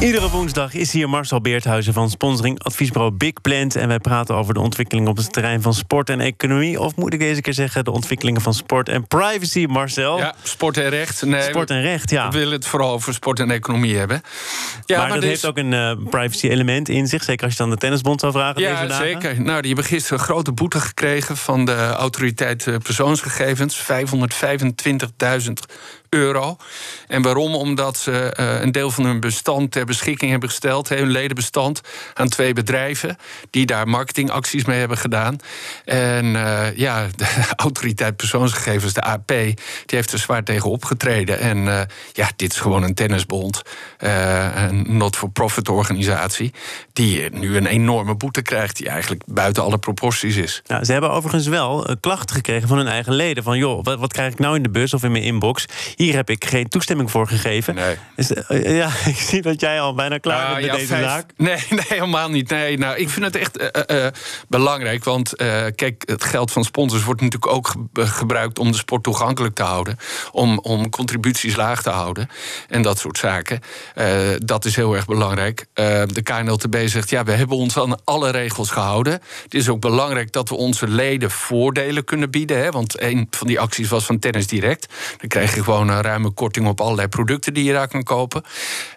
Iedere woensdag is hier Marcel Beerthuizen van sponsoring adviesbureau Big Plant. En wij praten over de ontwikkelingen op het terrein van sport en economie. Of moet ik deze keer zeggen, de ontwikkelingen van sport en privacy, Marcel? Ja, sport en recht. Nee, sport en recht, ja. We willen het vooral over sport en economie hebben. Ja, maar, dat dus- heeft ook een uh, privacy-element in zich. Zeker als je dan de tennisbond zou vragen. Ja, deze zeker. Nou, die hebben gisteren een grote boete gekregen van de autoriteit eh, persoonsgegevens. 525.000 euro. En waarom? Omdat ze uh, een deel van hun bestand ter beschikking hebben gesteld, hun ledenbestand, aan twee bedrijven die daar marketingacties mee hebben gedaan. En uh, ja, de autoriteit persoonsgegevens, de AP, die heeft er zwaar tegen opgetreden. En uh, ja, dit is gewoon een tennisbond, een not-for-profit organisatie, die nu een enorme boete krijgt, die eigenlijk buiten alle proporties is. Ze hebben overigens wel klachten gekregen van hun eigen leden. Van joh, wat, wat krijg ik nou in de bus of in mijn inbox? Hier heb ik geen toestemming voor gegeven. Nee. Uh, ja, ik zie dat jij al bijna klaar nou, bent met deze vijf... zaak. Nee, nee, helemaal niet. Nee, nou, ik vind het echt uh, uh, belangrijk. Want kijk, het geld van sponsors wordt natuurlijk ook gebruikt om de sport toegankelijk te houden. Om, om contributies laag te houden. En dat soort zaken. dat is heel erg belangrijk. de KNLTB zegt, ja, we hebben ons aan alle regels gehouden. Het is ook belangrijk dat we onze leden voordelen kunnen bieden. Hè, want een van die acties was van Tennis Direct. Dan krijg je gewoon een ruime korting op allerlei producten die je daar kan kopen.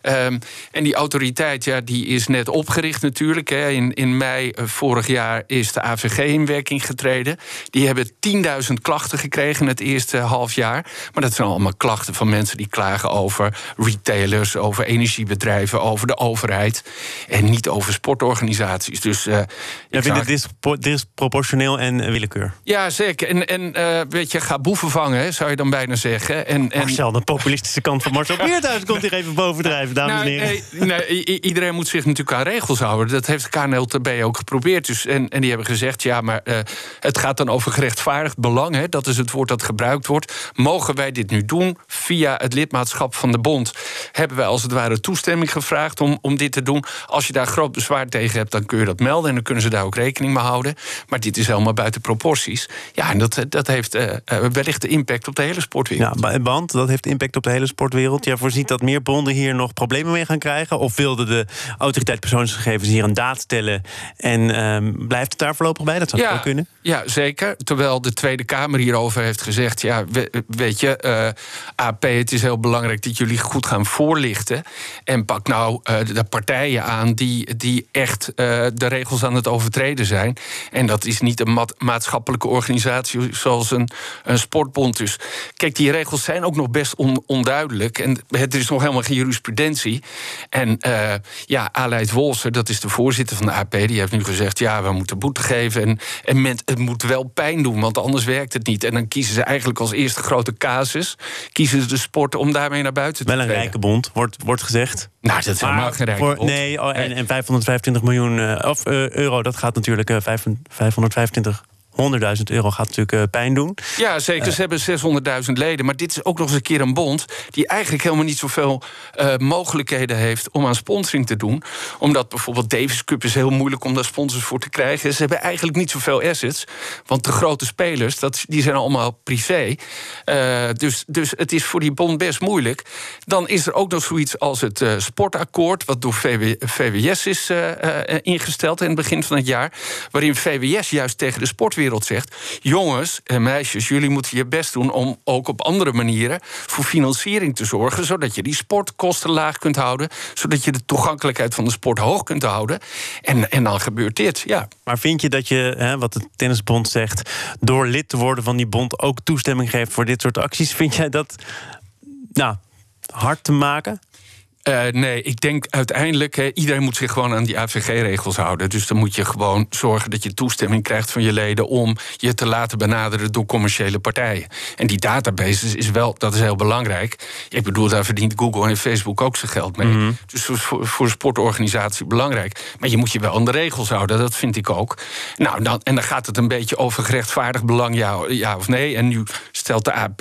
Um, en die autoriteit, ja, die is net opgericht natuurlijk. Hè. In, in mei uh, vorig jaar is de AVG in werking getreden. Die hebben 10.000 klachten gekregen in het eerste half jaar. Maar dat zijn allemaal klachten van mensen die klagen over retailers, over energiebedrijven, over de overheid. En niet over sportorganisaties. Dus, uh, ja, vind het disproportioneel en willekeur? Ja, zeker. En, en uh, weet je, ga boeven vangen, zou je dan bijna zeggen. En, en... Marcel, de populistische kant van Marcel Beerthuis komt hier even bovendrijven, dames nou, en heren. Nee, nee, iedereen moet zich natuurlijk aan regels houden. Dat heeft de KNLTB ook geprobeerd. Dus, en, en die hebben gezegd, ja, maar uh, het gaat dan over gerechtvaardigd belang. Hè, dat is het woord dat gebruikt wordt. Mogen wij dit nu doen via het lidmaatschap van de bond? Hebben wij als het ware toestemming gevraagd om, om dit te doen? Als je daar groot bezwaar tegen hebt, dan kun je dat melden... en dan kunnen ze daar ook rekening mee houden. Maar dit is helemaal buiten proporties. Ja, en dat, dat heeft uh, wellicht de impact op de hele sportwereld. Ja, dat heeft impact op de hele sportwereld. Jij voorziet dat meer bonden hier nog problemen mee gaan krijgen? Of wilde de autoriteit persoonsgegevens hier een daad stellen en um, blijft het daar voorlopig bij? Dat zou ja, ook kunnen. Ja, zeker. Terwijl de Tweede Kamer hierover heeft gezegd: ja, we, weet je, uh, AP, het is heel belangrijk dat jullie goed gaan voorlichten. En pak nou uh, de partijen aan die, die echt uh, de regels aan het overtreden zijn. En dat is niet een maatschappelijke organisatie zoals een, een sportbond. Dus kijk, die regels zijn ook nog best on, onduidelijk. En het is nog helemaal geen jurisprudentie. En uh, ja, Aleid Wolser, dat is de voorzitter van de AP, die heeft nu gezegd: ja, we moeten boete geven. En, en men, het moet wel pijn doen, want anders werkt het niet. En dan kiezen ze eigenlijk als eerste grote casus, kiezen ze de sport om daarmee naar buiten te Wel een rijke bond, wordt, wordt gezegd. Nou, dat is helemaal geen rijke bond. Nee, oh, en, en 525 miljoen uh, of, uh, euro, dat gaat natuurlijk 525 100.000 euro gaat natuurlijk uh, pijn doen. Ja, zeker. Ze hebben 600.000 leden. Maar dit is ook nog eens een keer een bond die eigenlijk helemaal niet zoveel uh, mogelijkheden heeft om aan sponsoring te doen. Omdat bijvoorbeeld Davis Cup is heel moeilijk om daar sponsors voor te krijgen. Ze hebben eigenlijk niet zoveel assets. Want de grote spelers, dat, die zijn allemaal privé. Uh, dus, dus het is voor die bond best moeilijk. Dan is er ook nog zoiets als het sportakkoord, wat door VW, VWS is ingesteld in het begin van het jaar. Waarin VWS juist tegen de sportwereld zegt: jongens en meisjes, jullie moeten je best doen om ook op andere manieren voor financiering te zorgen, zodat je die sportkosten laag kunt houden, zodat je de toegankelijkheid van de sport hoog kunt houden. En, en dan gebeurt dit, ja. Maar vind je dat je, hè, wat de tennisbond zegt, door lid te worden van die bond ook toestemming geeft voor dit soort acties? Vind jij dat nou, hard te maken? Uh, nee, ik denk uiteindelijk, he, iedereen moet zich gewoon aan die AVG-regels houden. Dus dan moet je gewoon zorgen dat je toestemming krijgt van je leden om je te laten benaderen door commerciële partijen. En die databases is wel, dat is heel belangrijk. Ik bedoel, daar verdient Google en Facebook ook zijn geld mee. Mm -hmm. Dus voor, voor een sportorganisatie belangrijk. Maar je moet je wel aan de regels houden, dat vind ik ook. Nou, dan, en dan gaat het een beetje over gerechtvaardigd belang, ja, ja of nee. En nu stelt de AP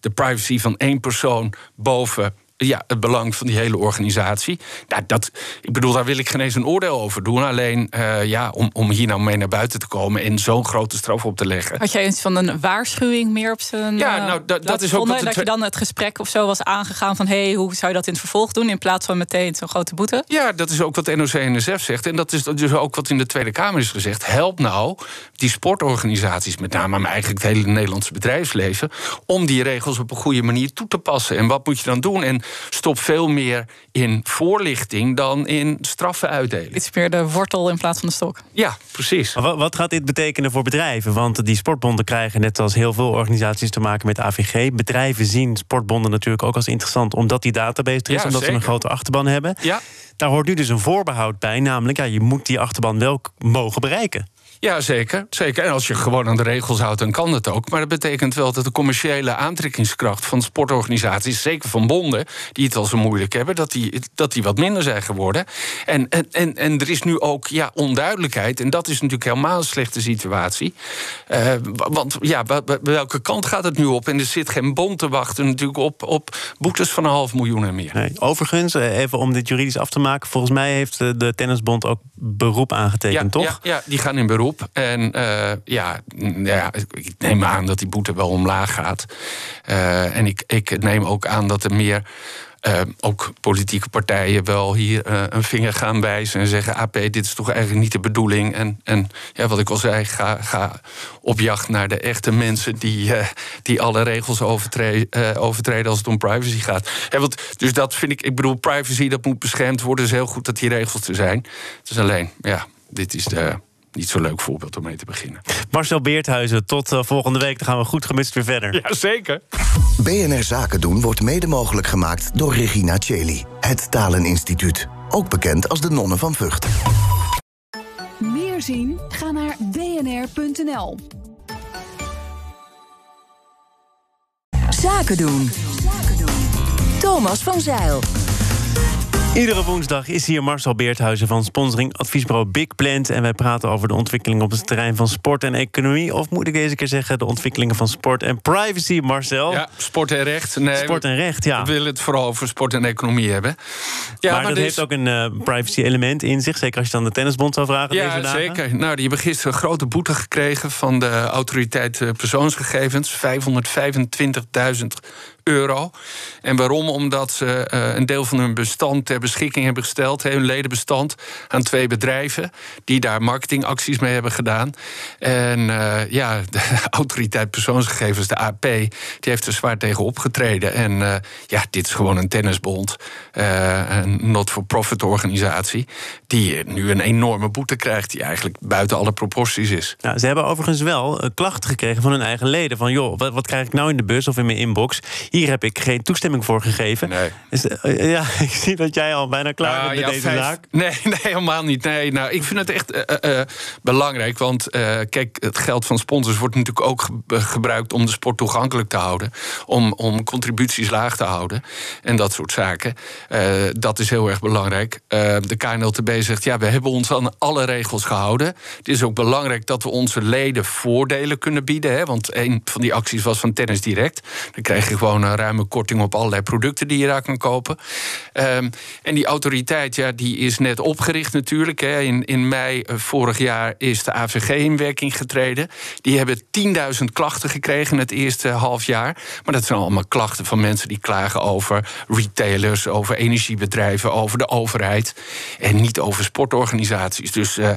de privacy van één persoon boven ja, het belang van die hele organisatie. Nou, dat, ik bedoel, daar wil ik geen eens een oordeel over doen. Alleen uh, ja, om, om hier nou mee naar buiten te komen en zo'n grote straf op te leggen. Had jij eens van een waarschuwing meer op zijn. Ja, nou, dat, dat, dat is ook. dat je dan het gesprek of zo was aangegaan van hé, hey, hoe zou je dat in het vervolg doen? In plaats van meteen zo'n grote boete? Ja, dat is ook wat NOC-NSF zegt. En dat is dus ook wat in de Tweede Kamer is gezegd. Help nou die sportorganisaties, met name maar eigenlijk het hele Nederlandse bedrijfsleven, om die regels op een goede manier toe te passen. En wat moet je dan doen? En stop veel meer in voorlichting dan in straffen uitdelen. Iets meer de wortel in plaats van de stok. Ja, precies. Maar wat gaat dit betekenen voor bedrijven? Want die sportbonden krijgen net als heel veel organisaties te maken met AVG. Bedrijven zien sportbonden natuurlijk ook als interessant omdat die database er is, omdat ze een grote achterban hebben. Ja. Daar hoort nu dus een voorbehoud bij, namelijk ja, je moet die achterban wel mogen bereiken. Ja, zeker, zeker. En als je gewoon aan de regels houdt, dan kan dat ook. Maar dat betekent wel dat de commerciële aantrekkingskracht van sportorganisaties, zeker van bonden, die het al zo moeilijk hebben, dat die, dat die wat minder zijn geworden. En, en, en, en er is nu ook ja, onduidelijkheid. En dat is natuurlijk helemaal een slechte situatie. Uh, want ja, welke kant gaat het nu op? En er zit geen bond te wachten natuurlijk op, op boetes van een half miljoen en meer. Nee, overigens, eh, even om dit juridisch af te maken, volgens mij heeft de Tennisbond ook beroep aangetekend, toch? Ja, ja, die gaan in beroep. En uh, ja, ja, ik neem aan dat die boete wel omlaag gaat. Uh, en ik, ik neem ook aan dat er meer. Uh, ook politieke partijen wel hier uh, een vinger gaan wijzen en zeggen: AP, dit is toch eigenlijk niet de bedoeling. En, en ja, wat ik al zei, ga, ga op jacht naar de echte mensen die, uh, die alle regels overtreden, overtreden als het om privacy gaat. Want, dus dat vind ik, ik bedoel, privacy dat moet beschermd worden. Is heel goed dat die regels er zijn. Het is alleen, ja, dit is de niet zo'n leuk voorbeeld om mee te beginnen. Marcel Beerthuizen, tot uh, volgende week. Dan gaan we goed gemist weer verder. Ja, zeker. BNR Zaken doen wordt mede mogelijk gemaakt door Regina Cheli. Het Taleninstituut. Ook bekend als de Nonnen van Vught. Meer zien? Ga naar bnr.nl. Zaken doen. Thomas van Zeil. Iedere woensdag is hier Marcel Beerthuizen van sponsoring adviesbureau Big Plant. En wij praten over de ontwikkelingen op het terrein van sport en economie. Of moet ik deze keer zeggen, de ontwikkelingen van sport en privacy, Marcel? Ja, sport en recht. Nee, sport en recht, ja. We willen het vooral over sport en economie hebben. Ja, maar, dat heeft ook een uh, privacy-element in zich. Zeker als je dan de tennisbond zou vragen. Ja, deze zeker. Nou, die hebben gisteren een grote boete gekregen van de autoriteit uh, persoonsgegevens. 525.000 euro. En waarom? Omdat ze uh, een deel van hun bestand ter beschikking hebben gesteld, hun ledenbestand, aan twee bedrijven die daar marketingacties mee hebben gedaan. En uh, ja, de autoriteit persoonsgegevens, de AP, die heeft er zwaar tegen opgetreden. En uh, ja, dit is gewoon een tennisbond, een not-for-profit organisatie, die nu een enorme boete krijgt, die eigenlijk buiten alle proporties is. Ja, ze hebben overigens wel klachten gekregen van hun eigen leden. Van joh, wat, wat krijg ik nou in de bus of in mijn inbox? Hier heb ik geen toestemming voor gegeven. Nee. Dus, uh, ja, ik zie dat jij al bijna klaar nou, bent met ja, deze vijf... zaak. Nee, nee, helemaal niet. Nee, nou, ik vind het echt uh, uh, belangrijk. Want kijk, het geld van sponsors wordt natuurlijk ook gebruikt om de sport toegankelijk te houden. Om, om contributies laag te houden. En dat soort zaken. dat is heel erg belangrijk. de KNLTB zegt, ja, we hebben ons aan alle regels gehouden. Het is ook belangrijk dat we onze leden voordelen kunnen bieden. Hè, want een van die acties was van Tennis Direct. Dan krijg je gewoon een ruime korting op allerlei producten die je daar kan kopen. Um, en die autoriteit, ja, die is net opgericht natuurlijk. Hè. In, in mei uh, vorig jaar is de AVG in werking getreden. Die hebben 10.000 klachten gekregen in het eerste half jaar. Maar dat zijn allemaal klachten van mensen die klagen over retailers, over energiebedrijven, over de overheid. En niet over sportorganisaties. Dus, uh,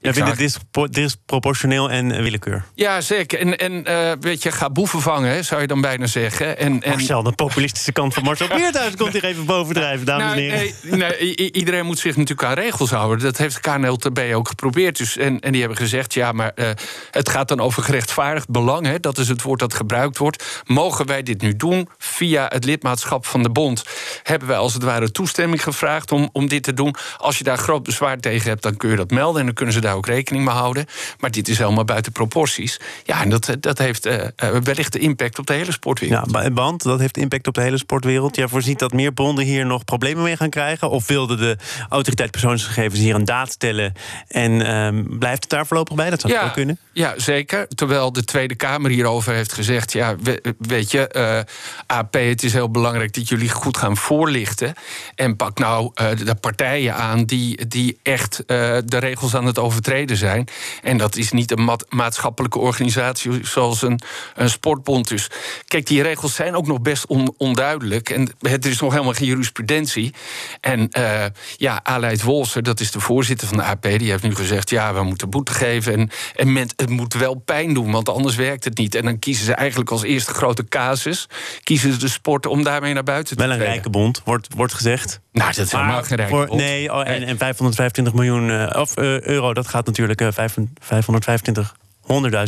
ja, vind het disproportioneel en willekeur? Ja, zeker. En, en uh, weet je, ga boeven vangen, zou je dan bijna zeggen. En, en... Marcel, de populistische kant van Marcel Beerthuis komt hier even bovendrijven, dames nou, en heren. Nee, nee, iedereen moet zich natuurlijk aan regels houden. Dat heeft de KNLTB ook geprobeerd. Dus, en, en die hebben gezegd, ja, maar uh, het gaat dan over gerechtvaardigd belang. Hè, dat is het woord dat gebruikt wordt. Mogen wij dit nu doen via het lidmaatschap van de bond? Hebben wij als het ware toestemming gevraagd om, om dit te doen? Als je daar groot bezwaar tegen hebt, dan kun je dat melden... en dan kunnen ze daar ook rekening mee houden. Maar dit is helemaal buiten proporties. Ja, en dat, dat heeft uh, wellicht de impact op de hele sportwereld. Ja, dat heeft impact op de hele sportwereld. Jij voorziet dat meer bonden hier nog problemen mee gaan krijgen? Of wilde de autoriteit persoonsgegevens hier een daad stellen en um, blijft het daar voorlopig bij? Dat zou ja, wel kunnen. Ja, zeker. Terwijl de Tweede Kamer hierover heeft gezegd: ja, weet je, uh, AP AP, het is heel belangrijk dat jullie goed gaan voorlichten. En pak nou uh, de partijen aan die, die echt uh, de regels aan het overtreden zijn. En dat is niet een maatschappelijke organisatie zoals een, een sportbond. Dus kijk, die regels zijn ook nog best on, onduidelijk. En het is nog helemaal geen jurisprudentie. En uh, ja, Aleid Wolser, dat is de voorzitter van de AP, die heeft nu gezegd: ja, we moeten boete geven. En, en men, het moet wel pijn doen, want anders werkt het niet. En dan kiezen ze eigenlijk als eerste grote casus, kiezen ze de sport om daarmee naar buiten te Wel een rijke bond, wordt, wordt gezegd. Nou, dat is helemaal geen rijke bond. Nee, oh, en, en 525 miljoen uh, of, uh, euro, dat gaat natuurlijk uh, 525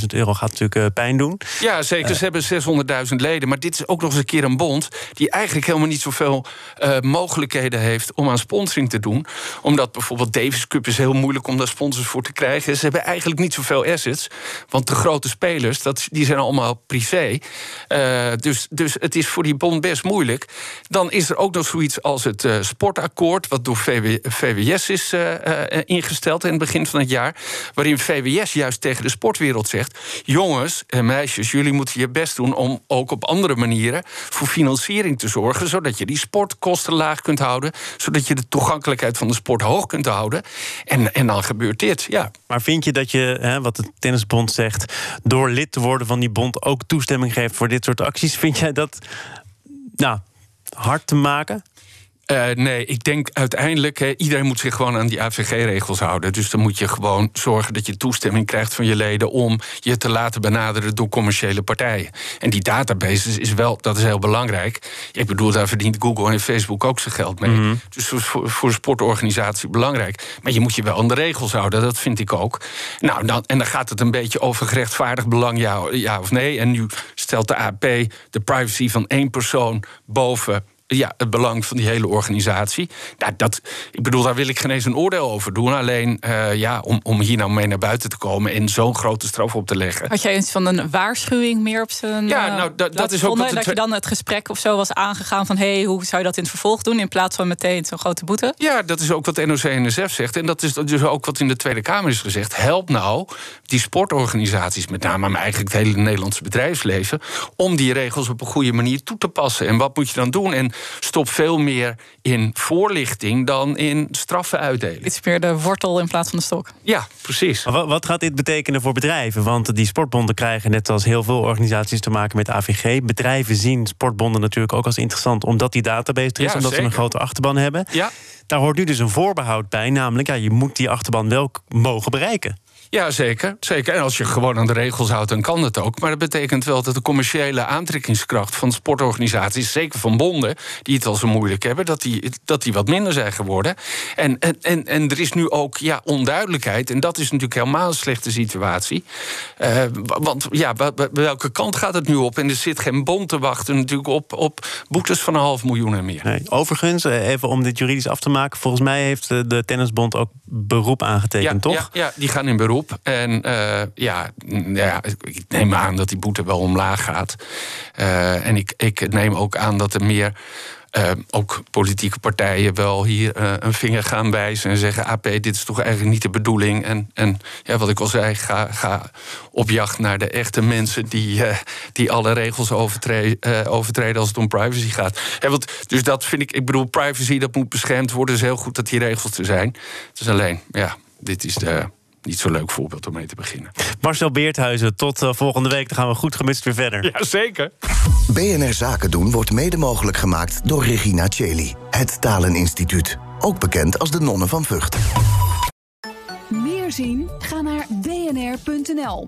100.000 euro gaat natuurlijk uh, pijn doen. Ja, zeker. Ze hebben 600.000 leden. Maar dit is ook nog eens een keer een bond die eigenlijk helemaal niet zoveel uh, mogelijkheden heeft om aan sponsoring te doen. Omdat bijvoorbeeld Davis Cup is heel moeilijk om daar sponsors voor te krijgen. Ze hebben eigenlijk niet zoveel assets. Want de grote spelers, dat, die zijn allemaal privé. Uh, dus, dus het is voor die bond best moeilijk. Dan is er ook nog zoiets als het sportakkoord, wat door VW, VWS is ingesteld in het begin van het jaar. Waarin VWS juist tegen de sportwereld zegt: jongens en meisjes, jullie moeten je best doen om ook op andere manieren voor financiering te zorgen, zodat je die sportkosten laag kunt houden, zodat je de toegankelijkheid van de sport hoog kunt houden. En, en dan gebeurt dit, ja. Maar vind je dat je, hè, wat de tennisbond zegt, door lid te worden van die bond ook toestemming geeft voor dit soort acties? Vind jij dat nou, hard te maken? Uh, nee, ik denk uiteindelijk, he, iedereen moet zich gewoon aan die AVG-regels houden. Dus dan moet je gewoon zorgen dat je toestemming krijgt van je leden om je te laten benaderen door commerciële partijen. En die database is wel, dat is heel belangrijk. Ik bedoel, daar verdient Google en Facebook ook zijn geld mee. Mm -hmm. Dus voor, voor een sportorganisatie belangrijk. Maar je moet je wel aan de regels houden, dat vind ik ook. Nou, dan, en dan gaat het een beetje over gerechtvaardigd belang, ja, ja of nee. En nu stelt de AP de privacy van één persoon boven ja, het belang van die hele organisatie. Nou, dat, ik bedoel, daar wil ik geen eens een oordeel over doen. Alleen uh, ja, om, om hier nou mee naar buiten te komen en zo'n grote straf op te leggen. Had jij eens van een waarschuwing meer op zijn. Ja, nou, dat, dat is ook. Wat dat je dan het gesprek of zo was aangegaan van hé, hey, hoe zou je dat in het vervolg doen? In plaats van meteen zo'n grote boete? Ja, dat is ook wat NOC-NSF zegt. En dat is dus ook wat in de Tweede Kamer is gezegd. Help nou die sportorganisaties, met name maar eigenlijk het hele Nederlandse bedrijfsleven, om die regels op een goede manier toe te passen. En wat moet je dan doen? En stop veel meer in voorlichting dan in straffen uitdelen. Iets meer de wortel in plaats van de stok. Ja, precies. Maar wat gaat dit betekenen voor bedrijven? Want die sportbonden krijgen net als heel veel organisaties te maken met AVG. Bedrijven zien sportbonden natuurlijk ook als interessant omdat die database er is, ja, omdat zeker. ze een grote achterban hebben. Ja. Daar hoort nu dus een voorbehoud bij, namelijk ja, je moet die achterban wel mogen bereiken. Ja, zeker, zeker. En als je gewoon aan de regels houdt, dan kan dat ook. Maar dat betekent wel dat de commerciële aantrekkingskracht van sportorganisaties, zeker van bonden, die het al zo moeilijk hebben, dat die, dat die wat minder zijn geworden. En, en, en, en er is nu ook ja, onduidelijkheid. En dat is natuurlijk helemaal een slechte situatie. Uh, want ja, welke kant gaat het nu op? En er zit geen bond te wachten natuurlijk op, op boetes van een half miljoen en meer. Nee, overigens, eh, even om dit juridisch af te maken. Volgens mij heeft de Tennisbond ook beroep aangetekend, ja, toch? Ja, ja, die gaan in beroep. En uh, ja, ja, ik neem aan dat die boete wel omlaag gaat. Uh, en ik, ik neem ook aan dat er meer. Uh, ook politieke partijen wel hier een vinger gaan wijzen en zeggen: AP, dit is toch eigenlijk niet de bedoeling. En, en ja, wat ik al zei, ga, ga op jacht naar de echte mensen die, die alle regels overtreden, overtreden als het om privacy gaat. Want, dus dat vind ik, ik bedoel, privacy dat moet beschermd worden. Het is heel goed dat die regels er zijn. Het is alleen, ja, dit is de niet zo'n leuk voorbeeld om mee te beginnen. Marcel Beerthuizen, tot uh, volgende week. Dan gaan we goed gemist weer verder. Ja, zeker. BNR Zaken doen wordt mede mogelijk gemaakt door Regina Cheli. Het Taleninstituut. Ook bekend als de Nonnen van Vught. Meer zien? Ga naar bnr.nl.